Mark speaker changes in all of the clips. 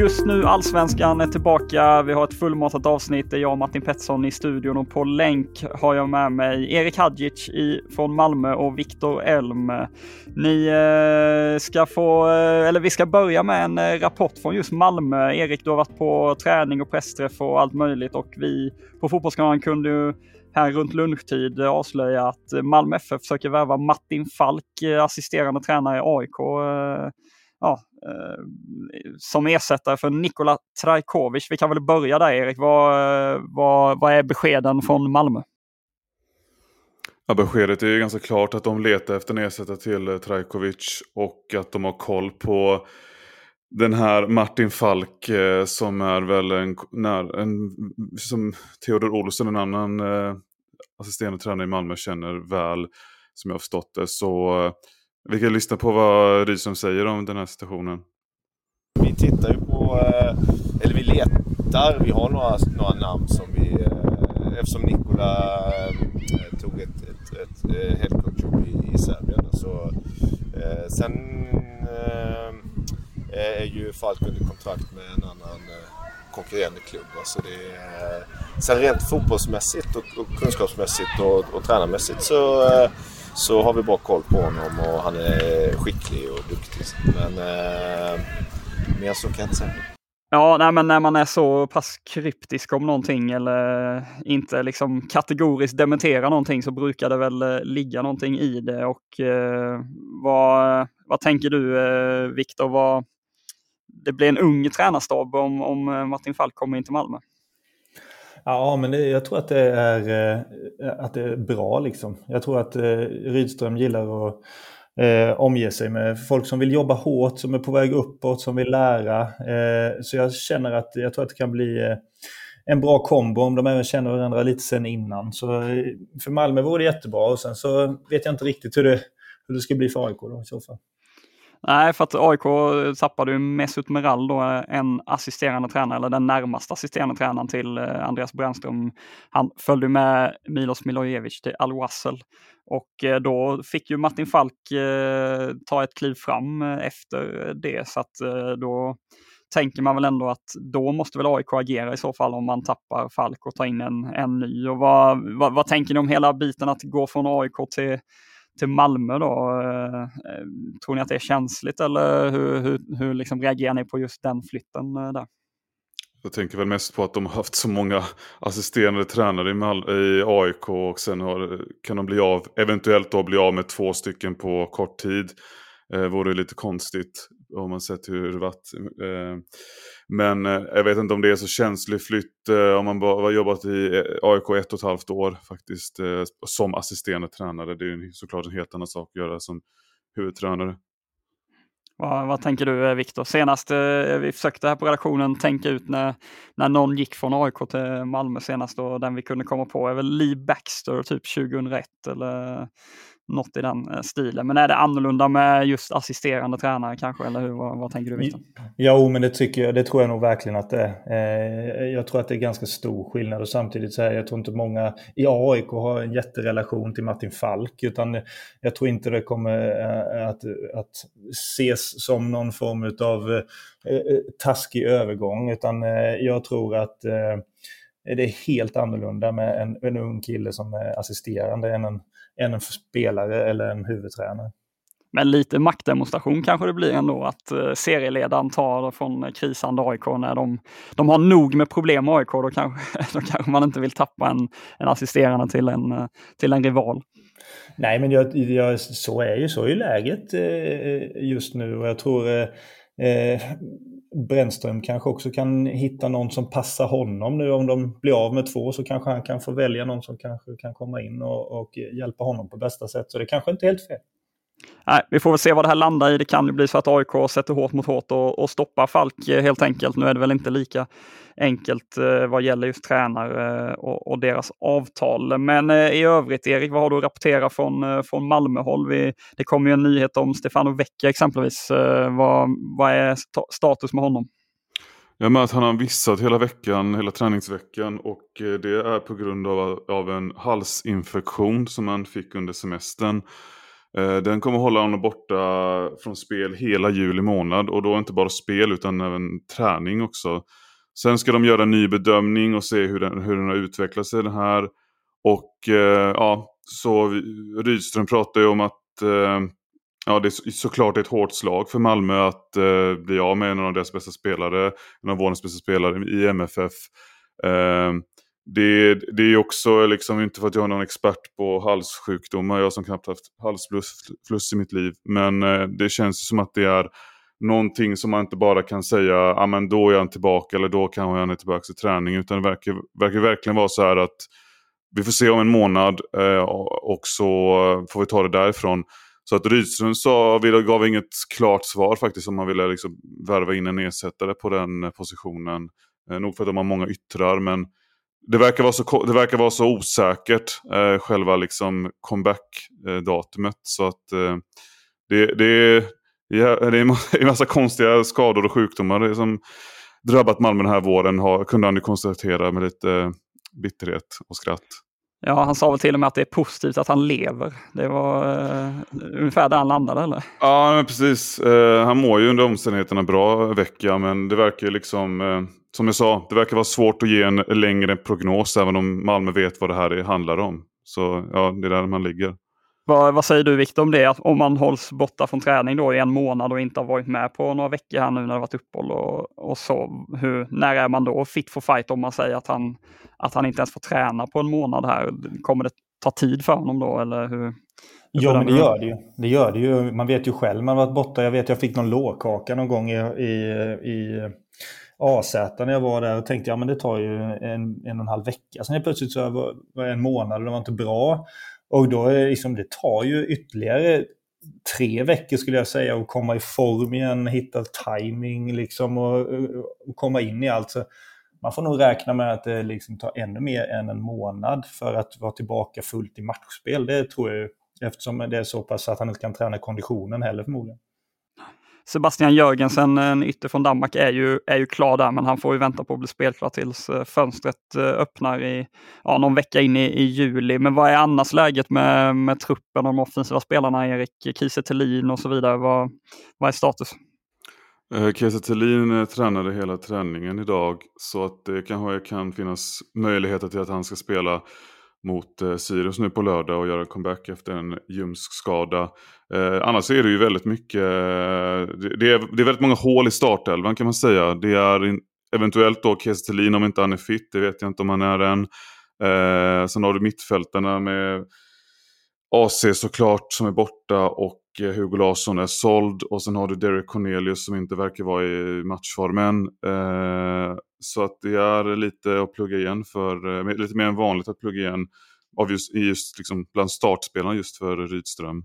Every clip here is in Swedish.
Speaker 1: Just nu Allsvenskan är tillbaka. Vi har ett fullmatat avsnitt. Det är jag och Martin Pettersson i studion och på länk har jag med mig Erik Hadjic i, från Malmö och Viktor Elm. Ni eh, ska få, eh, eller vi ska börja med en eh, rapport från just Malmö. Erik, du har varit på träning och pressträff och allt möjligt och vi på Fotbollskanalen kunde ju här runt lunchtid avslöja att Malmö FF försöker värva Martin Falk, eh, assisterande tränare i AIK. Ja, eh, som ersättare för Nikola Trajkovic. Vi kan väl börja där Erik. Vad, eh, vad, vad är beskeden från Malmö?
Speaker 2: Ja, beskedet är ju ganska klart att de letar efter en ersättare till eh, Trajkovic och att de har koll på den här Martin Falk som är väl en, när, en som Theodor Olsson, en annan eh, assisterande tränare i Malmö, känner väl som jag har förstått det. Så eh, vi kan lyssna på vad Rydström säger om den här situationen.
Speaker 3: Vi tittar ju på, eh, eller vi letar, vi har några, några namn som vi, eh, eftersom Nikola eh, tog ett, ett, ett headcoach-jobb i, i Serbien. Så, sen är ju Falk under kontrakt med en annan konkurrerande klubb. Alltså det är, sen rent fotbollsmässigt och, och kunskapsmässigt och, och tränarmässigt så så har vi bra koll på honom och han är skicklig och duktig. Men eh, mer så kan jag inte säga.
Speaker 1: Ja, nej, men när man är så pass kryptisk om någonting eller inte liksom kategoriskt dementerar någonting så brukar det väl eh, ligga någonting i det. Och eh, vad, vad tänker du eh, Viktor? Vad, det blir en ung tränarstab om, om eh, Martin Falk kommer in till Malmö.
Speaker 4: Ja, men det, jag tror att det, är, eh, att det är bra liksom. Jag tror att eh, Rydström gillar att eh, omge sig med folk som vill jobba hårt, som är på väg uppåt, som vill lära. Eh, så jag känner att jag tror att det kan bli eh, en bra kombo om de även känner varandra lite sen innan. Så eh, för Malmö vore det jättebra och sen så vet jag inte riktigt hur det, hur det ska bli för AIK då i så fall.
Speaker 1: Nej, för att AIK tappade ju Mesut Meral då, eh, en assisterande tränare, eller den närmaste assisterande tränaren till eh, Andreas Brännström. Han följde med Milos Milojevic till Al Wassel och eh, då fick ju Martin Falk eh, ta ett kliv fram efter det, så att då tänker man väl ändå att då måste väl AIK agera i så fall om man tappar Falk och tar in en, en ny. Och vad, vad, vad tänker ni om hela biten att gå från AIK till till Malmö då. Eh, eh, tror ni att det är känsligt eller hur, hur, hur liksom reagerar ni på just den flytten eh, där?
Speaker 2: Jag tänker väl mest på att de har haft så många assisterande tränare i, Mal i AIK och sen har, kan de bli av, eventuellt då bli av med två stycken på kort tid. Eh, vore lite konstigt om man sett hur det varit. Eh, men eh, jag vet inte om det är så känslig flytt eh, om man bara har jobbat i eh, AIK ett och ett halvt år faktiskt eh, som assisterande tränare. Det är ju såklart en helt annan sak att göra som huvudtränare.
Speaker 1: Vad, vad tänker du eh, Viktor? Senast eh, vi försökte här på redaktionen tänka ut när, när någon gick från AIK till Malmö senast och den vi kunde komma på är väl Lee Baxter typ 2001 eller något i den eh, stilen. Men är det annorlunda med just assisterande tränare kanske? Eller hur? Vad, vad tänker du Victor?
Speaker 4: Jo, men det tycker jag. Det tror jag nog verkligen att det är. Eh, jag tror att det är ganska stor skillnad och samtidigt så här, jag tror inte många i AIK har en jätterelation till Martin Falk utan jag tror inte det kommer eh, att, att ses som någon form av taskig övergång utan jag tror att det är helt annorlunda med en, en ung kille som är assisterande än en än en spelare eller en huvudtränare.
Speaker 1: Men lite maktdemonstration kanske det blir ändå att uh, serieledaren tar från krisande AIK när de, de har nog med problem med AIK. Då kanske, då kanske man inte vill tappa en, en assisterande till en, uh, till en rival.
Speaker 4: Nej, men jag, jag, så är ju så är läget uh, just nu och jag tror eh, Brännström kanske också kan hitta någon som passar honom nu. Om de blir av med två så kanske han kan få välja någon som kanske kan komma in och, och hjälpa honom på bästa sätt. Så det kanske inte är helt fel.
Speaker 1: Nej, vi får väl se vad det här landar i. Det kan ju bli så att AIK sätter hårt mot hårt och, och stoppar Falk eh, helt enkelt. Nu är det väl inte lika enkelt eh, vad gäller just tränare eh, och, och, deras avtal. Men eh, i övrigt, Erik, vad har du att rapportera från, eh, från Malmöhåll? Vi, det kom ju en nyhet om Stefano Vecchia exempelvis. Eh, vad, vad är status med honom?
Speaker 2: Ja, men att han har missat hela veckan, hela träningsveckan och eh, det är på grund av, av en halsinfektion som han fick under semestern. Eh, den kommer hålla honom borta från spel hela juli månad och då inte bara spel utan även träning också. Sen ska de göra en ny bedömning och se hur den, hur den har utvecklat sig den här. Och eh, ja, så Rydström pratar ju om att eh, ja, det är såklart ett hårt slag för Malmö att bli av med en av deras bästa spelare, en av vårens bästa spelare i MFF. Det, det är också, liksom, inte för att jag är någon expert på halssjukdomar, jag som knappt haft halsfluss i mitt liv, men eh, det känns som att det är någonting som man inte bara kan säga, ja ah, men då är han tillbaka eller då kan han är tillbaka till träning. Utan det verkar, verkar verkligen vara så här att vi får se om en månad eh, och så får vi ta det därifrån. Så att Rydström sa, gav inget klart svar faktiskt om man ville liksom värva in en ersättare på den positionen. Eh, nog för att de har många yttrar men det verkar vara så, det verkar vara så osäkert eh, själva liksom comeback-datumet. så att eh, det, det, Ja, det är en massa konstiga skador och sjukdomar som drabbat Malmö den här våren, har, kunde han ju konstatera med lite eh, bitterhet och skratt.
Speaker 1: Ja, han sa väl till och med att det är positivt att han lever. Det var uh, ungefär där han landade, eller?
Speaker 2: Ja, men precis. Uh, han mår ju under omständigheterna bra vecka, men det verkar ju liksom, uh, som jag sa, det verkar vara svårt att ge en längre prognos, även om Malmö vet vad det här handlar om. Så ja, det är där man ligger.
Speaker 1: Vad, vad, säger du Viktor om det? Om man hålls borta från träning då i en månad och inte har varit med på några veckor här nu när det varit uppehåll och, och så. Hur, när är man då fit for fight om man säger att han, att han inte ens får träna på en månad här? Kommer det ta tid för honom då eller hur?
Speaker 4: Ja, men det gör det ju. Det gör det ju. Man vet ju själv, man har varit borta. Jag vet jag fick någon lårkaka någon gång i, i, i AZ när jag var där och tänkte ja men det tar ju en, en och en halv vecka. Sen plötsligt så var det en månad och det var inte bra. Och då är det, liksom, det tar ju ytterligare tre veckor skulle jag säga att komma i form igen, hitta timing liksom och, och komma in i allt. Så man får nog räkna med att det liksom tar ännu mer än en månad för att vara tillbaka fullt i matchspel. Det tror jag eftersom det är så pass att han inte kan träna konditionen heller förmodligen.
Speaker 1: Sebastian Jörgensen, en ytter från Danmark, är ju, är ju klar där, men han får ju vänta på att bli spelklar tills eh, fönstret eh, öppnar i ja, någon vecka in i, i juli. Men vad är annars läget med, med truppen och de offensiva spelarna, Erik Kiese och så vidare? Vad, vad är status?
Speaker 2: Eh, Kiese Thelin tränade hela träningen idag, så att det kanske kan finnas möjligheter till att han ska spela mot eh, Sirius nu på lördag och göra comeback efter en ljumsk skada. Eh, annars är det ju väldigt mycket, eh, det, är, det är väldigt många hål i startelvan kan man säga. Det är in, eventuellt då Kiese om inte han är fit, det vet jag inte om han är än. Eh, sen har du mittfältarna med AC såklart som är borta och Eh, Hugo Larsson är såld. Och sen har du Derek Cornelius som inte verkar vara i matchformen. Eh, så att det är lite att plugga igen för, eh, lite mer än vanligt att plugga igen av just, just liksom bland startspelarna just för Rydström.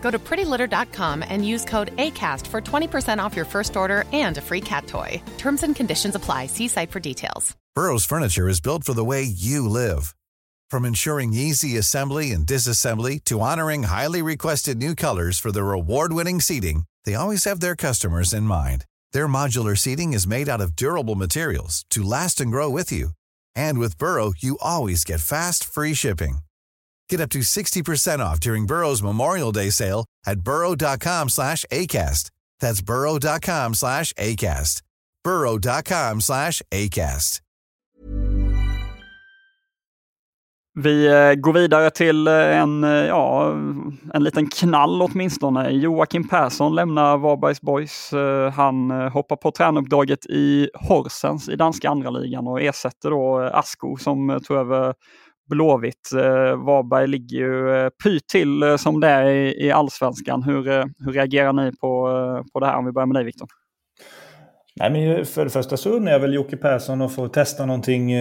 Speaker 5: Go to prettylitter.com and use code ACAST for 20% off your first order and a free cat toy. Terms and conditions apply. See site for details.
Speaker 6: Burrow's furniture is built for the way you live. From ensuring easy assembly and disassembly to honoring highly requested new colors for their award-winning seating, they always have their customers in mind. Their modular seating is made out of durable materials to last and grow with you. And with Burrow, you always get fast, free shipping. Get up to 60% off during Burrow's Memorial Day sale at burrow.com slash ACAST. That's burrow.com slash ACAST. burrow.com slash ACAST.
Speaker 1: Vi eh, går vidare till eh, en, eh, ja, en liten knall åtminstone. Joakim Persson lämnar Varbergs Boys. Han hoppar på tränuppdraget i Horsens i danska andra ligan och ersätter då Asko som tog över Blåvitt. Varberg ligger ju pyrt till som det är i allsvenskan. Hur, hur reagerar ni på, på det här om vi börjar med dig Viktor?
Speaker 4: Nej, men för det första så undrar jag väl Jocke Persson att få testa någonting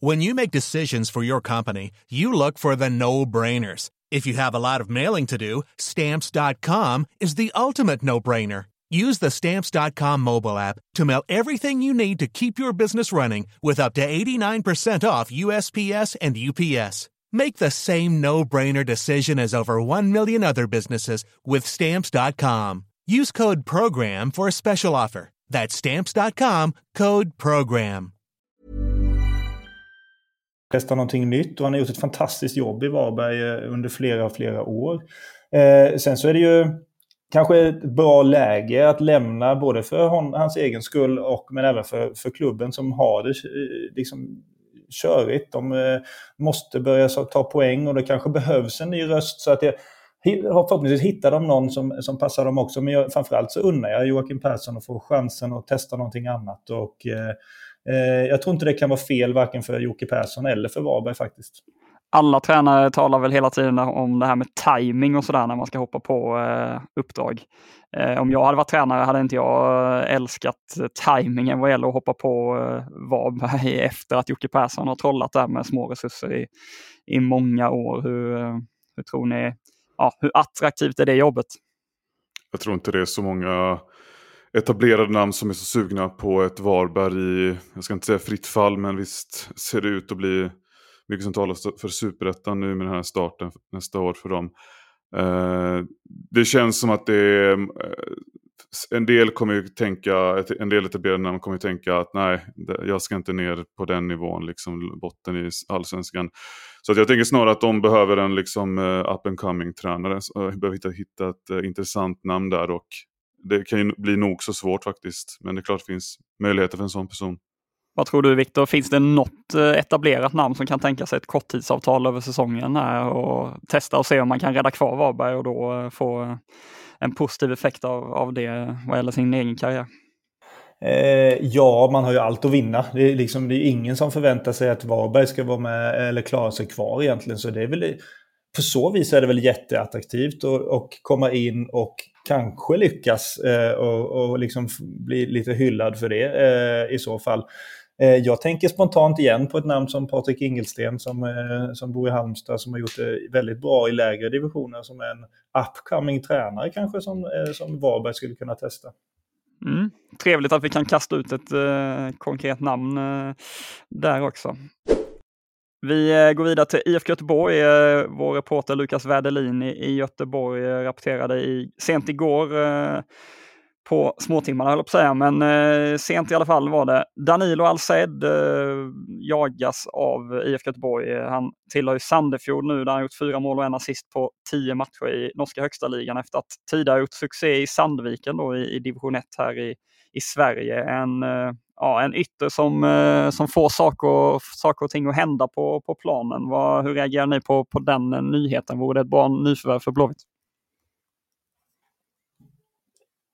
Speaker 7: When you make decisions for your company, you look for the no-brainers. If you have a lot of mailing to do, stamps.com is the ultimate no-brainer. Use the stamps.com mobile app to mail everything you need to keep your business running with up to 89% off USPS and UPS. Make the same no-brainer decision as over 1 million other businesses with stamps.com. Use code PROGRAM for a special offer. That's stamps.com, code PROGRAM.
Speaker 4: testa någonting nytt och han har gjort ett fantastiskt jobb i Varberg eh, under flera, flera år. Eh, sen så är det ju kanske ett bra läge att lämna både för hon, hans egen skull och men även för, för klubben som har det eh, liksom körigt. De eh, måste börja ta poäng och det kanske behövs en ny röst. så att jag, Förhoppningsvis hittar de någon som, som passar dem också. Men jag, framförallt så unnar jag Joakim Persson att få chansen att testa någonting annat. Och, eh, Eh, jag tror inte det kan vara fel varken för Jocke Persson eller för Varberg faktiskt.
Speaker 1: Alla tränare talar väl hela tiden om det här med timing och sådär när man ska hoppa på eh, uppdrag. Eh, om jag hade varit tränare hade inte jag eh, älskat tajmingen vad gäller att hoppa på eh, Varberg efter att Jocke Persson har trollat där med små resurser i, i många år. Hur, eh, hur tror ni, ja, hur attraktivt är det jobbet?
Speaker 2: Jag tror inte det är så många etablerade namn som är så sugna på ett Varberg i, jag ska inte säga fritt fall, men visst ser det ut att bli mycket som talar för superettan nu med den här starten nästa år för dem. Eh, det känns som att det är, eh, en del kommer ju tänka, en del etablerade namn kommer ju tänka att nej, jag ska inte ner på den nivån, liksom botten i allsvenskan. Så att jag tänker snarare att de behöver en liksom uh, up and coming tränare. Så, uh, behöver hitta, hitta ett uh, intressant namn där och det kan ju bli nog så svårt faktiskt. Men det är klart det finns möjligheter för en sån person.
Speaker 1: Vad tror du Viktor, finns det något eh, etablerat namn som kan tänka sig ett korttidsavtal över säsongen här och testa och se om man kan rädda kvar Varberg och då eh, få eh, en positiv effekt av, av det vad gäller sin egen karriär?
Speaker 4: Eh, ja, man har ju allt att vinna. Det är, liksom, det är ingen som förväntar sig att Varberg ska vara med eller klara sig kvar egentligen. Så det är väl, på så vis är det väl jätteattraktivt att komma in och kanske lyckas eh, och, och liksom bli lite hyllad för det eh, i så fall. Eh, jag tänker spontant igen på ett namn som Patrik Ingelsten som, eh, som bor i Halmstad som har gjort det väldigt bra i lägre divisioner som en upcoming tränare kanske som, eh, som Varberg skulle kunna testa.
Speaker 1: Mm. Trevligt att vi kan kasta ut ett eh, konkret namn där också. Vi eh, går vidare till IFK Göteborg. Eh, vår reporter Lukas Werdelin i Göteborg eh, rapporterade i, sent igår på småtimmarna höll jag på att säga, men eh, sent i alla fall var det. Danilo Alced eh, jagas av IFK Göteborg. Han tillhör ju Sandefjord nu där han gjort fyra mål och en assist på tio matcher i norska högsta ligan efter att tidigare gjort succé i Sandviken då i, i division 1 här i, i Sverige. En eh, ja, en ytter som, eh, som får saker, saker och ting att hända på, på planen. Vad, hur reagerar ni på, på den eh, nyheten? Vore det ett bra nyförvärv för Blåvitt?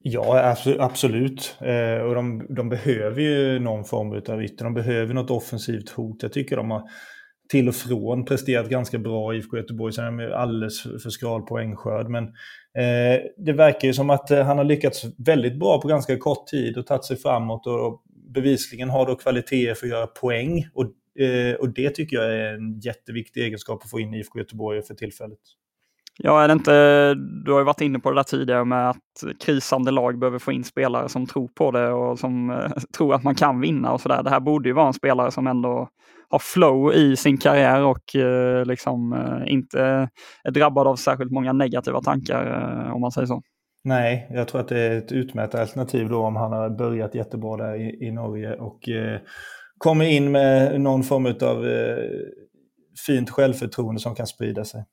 Speaker 4: Ja, absolut. Eh, och de, de, behöver ju någon form av ytter. De behöver något offensivt hot. Jag tycker de har till och från presterat ganska bra i IFK Göteborg. Sen är de alldeles för skral poängskörd. Men eh, det verkar ju som att eh, han har lyckats väldigt bra på ganska kort tid och tagit sig framåt. Och bevisligen har då kvaliteter för att göra poäng. Och, eh, och det tycker jag är en jätteviktig egenskap att få in i IFK Göteborg för tillfället.
Speaker 1: Ja, är det inte, du har ju varit inne på det där tidigare med att krisande lag behöver få in spelare som tror på det och som eh, tror att man kan vinna och sådär. Det här borde ju vara en spelare som ändå har flow i sin karriär och eh, liksom eh, inte är drabbad av särskilt många negativa tankar eh, om man säger så.
Speaker 4: Nej, jag tror att det är ett utmärkt alternativ då om han har börjat jättebra där i, i Norge och eh, kommer in med någon form av eh, fint självförtroende som kan sprida sig.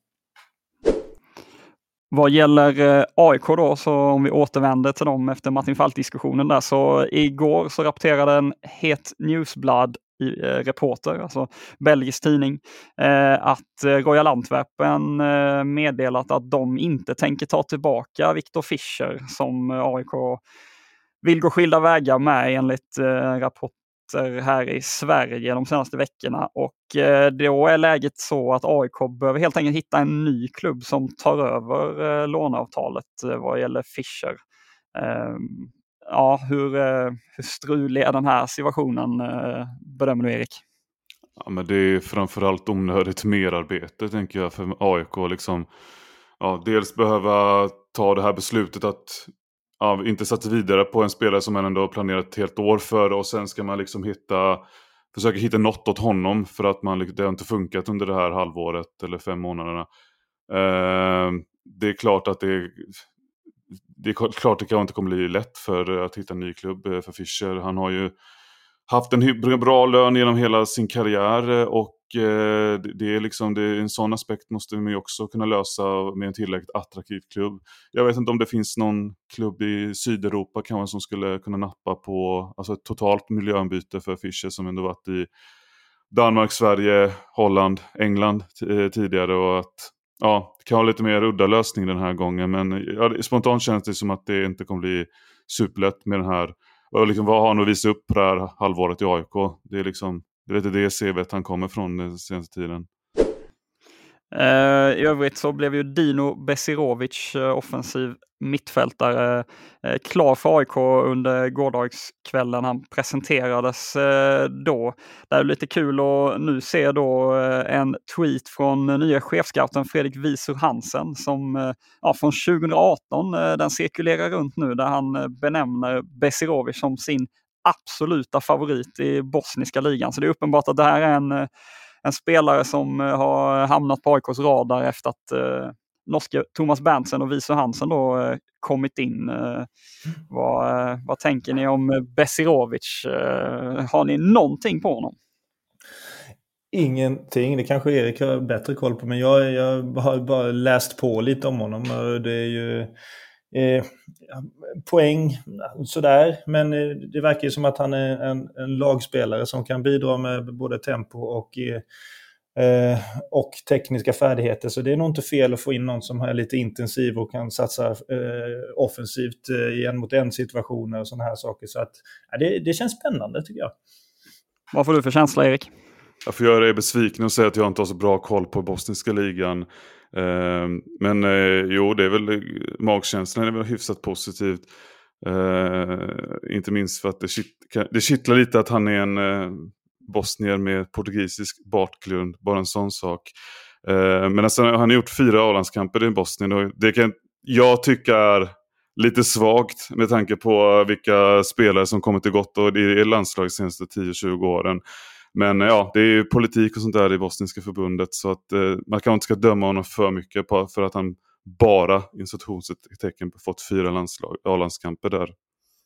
Speaker 1: Vad gäller eh, AIK då, så om vi återvänder till dem efter Martin Falk-diskussionen där, så igår så rapporterade en het newsblad i, eh, reporter, alltså belgisk tidning, eh, att eh, Royal Antwerpen eh, meddelat att de inte tänker ta tillbaka Viktor Fischer som eh, AIK vill gå skilda vägar med enligt eh, rapport här i Sverige de senaste veckorna och eh, då är läget så att AIK behöver helt enkelt hitta en ny klubb som tar över eh, låneavtalet eh, vad gäller Fischer. Ehm, ja, hur, hur strulig är den här situationen bedömer du Erik?
Speaker 2: Ja, men det är framförallt onödigt merarbete tänker jag för AIK. Liksom, ja, dels behöva ta det här beslutet att ja, inte satt vidare på en spelare som man ändå planerat ett helt år för och sen ska man liksom hitta försöka hitta något åt honom för att man, det har inte funkat under det här halvåret eller fem månaderna. Eh, det är klart att det, det är klart det inte kommer bli lätt för att hitta en ny klubb eh, för Fischer. Han har ju haft en bra lön genom hela sin karriär eh, och Eh, det är liksom, det är en sån aspekt måste man ju också kunna lösa med en tillräckligt attraktiv klubb. Jag vet inte om det finns någon klubb i Sydeuropa kanske som skulle kunna nappa på alltså ett totalt miljöombyte för Fischer som ändå varit i Danmark, Sverige, Holland, England eh, tidigare och att ja, det kan vara lite mer udda lösning den här gången men ja, spontant känns det som att det inte kommer bli superlätt med den här och liksom, vad har han att visa upp på det här halvåret i AIK? Det är liksom det är lite det CVt han kommer från den senaste tiden.
Speaker 1: Uh, I övrigt så blev ju Dino Besirovic, uh, offensiv mittfältare, uh, klar för AIK under gårdagskvällen. Han presenterades då. Det är lite kul att nu se då en tweet från nya chefscouten Fredrik Visur Hansen som ja, från 2018, den cirkulerar runt nu där han benämner Besirovic som sin absoluta favorit i bosniska ligan. Så det är uppenbart att det här är en, eh, en spelare som eh, har hamnat på AIKs radar efter att eh, norske Thomas Berntsen och Viso Hansen då eh, kommit in. Eh, vad, eh, vad tänker ni om eh, Besirovic? Eh, har ni någonting på honom?
Speaker 4: Ingenting, det kanske Erik har bättre koll på, men jag, jag har bara läst på lite om honom. Det är ju Eh, poäng sådär, men eh, det verkar ju som att han är en, en lagspelare som kan bidra med både tempo och, eh, och tekniska färdigheter. Så det är nog inte fel att få in någon som är lite intensiv och kan satsa eh, offensivt i en mot en situationer och sådana här saker. Så att, ja, det, det känns spännande tycker jag.
Speaker 1: Vad får du för känsla Erik?
Speaker 2: Jag får göra er besviken och säga att jag inte har så bra koll på bosniska ligan. Ehm, men eh, jo, det är väl magkänslan är väl hyfsat positivt. Eh, inte minst för att det, kitt, det kittlar lite att han är en eh, bosnier med portugisisk bakgrund, bara en sån sak. Men alltså, han har gjort fyra A-landskamper i Bosnien och det kan jag tycka är lite svagt med tanke på vilka spelare som kommit och gått och i landslaget de senaste 10-20 åren. Men ja, det är ju politik och sånt där i Bosniska förbundet så att eh, man kanske inte ska döma honom för mycket på, för att han bara, institutionstecken, fått fyra A-landskamper där.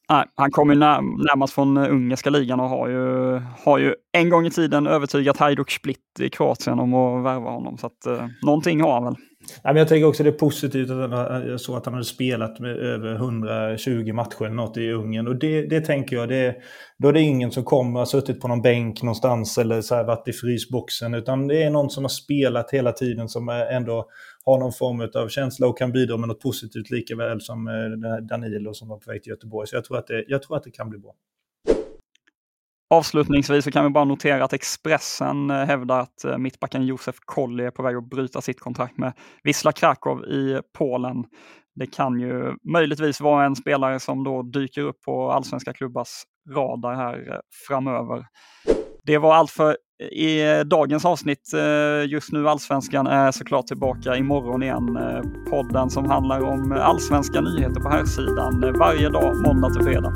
Speaker 1: Nej, han kommer närmast från eh, ungerska ligan och har ju, har ju en gång i tiden övertygat Hajduk Split i Kroatien om att värva honom. Så att eh, någonting har han väl.
Speaker 4: Nej, men jag tänker också det är positivt att jag eh, såg att han hade spelat med över 120 matcher eller något i Ungern. Och det, det tänker jag, det, då är det ingen som kommer, har suttit på någon bänk någonstans eller så här, varit i frysboxen. Utan det är någon som har spelat hela tiden som ändå har någon form av känsla och kan bidra med något positivt lika väl som eh, Danilo som var på väg till Göteborg. Så jag tror att det, jag tror att det kan bli bra.
Speaker 1: Avslutningsvis så kan vi bara notera att Expressen eh, hävdar att eh, mittbacken Josef Kolli är på väg att bryta sitt kontrakt med Wisla Krakow i Polen. Det kan ju möjligtvis vara en spelare som då dyker upp på allsvenska klubbars radar här framöver. Det var allt för i dagens avsnitt, eh, just nu Allsvenskan, är såklart tillbaka imorgon igen. Eh, podden som handlar om eh, allsvenska nyheter på här sidan varje dag, måndag till fredag.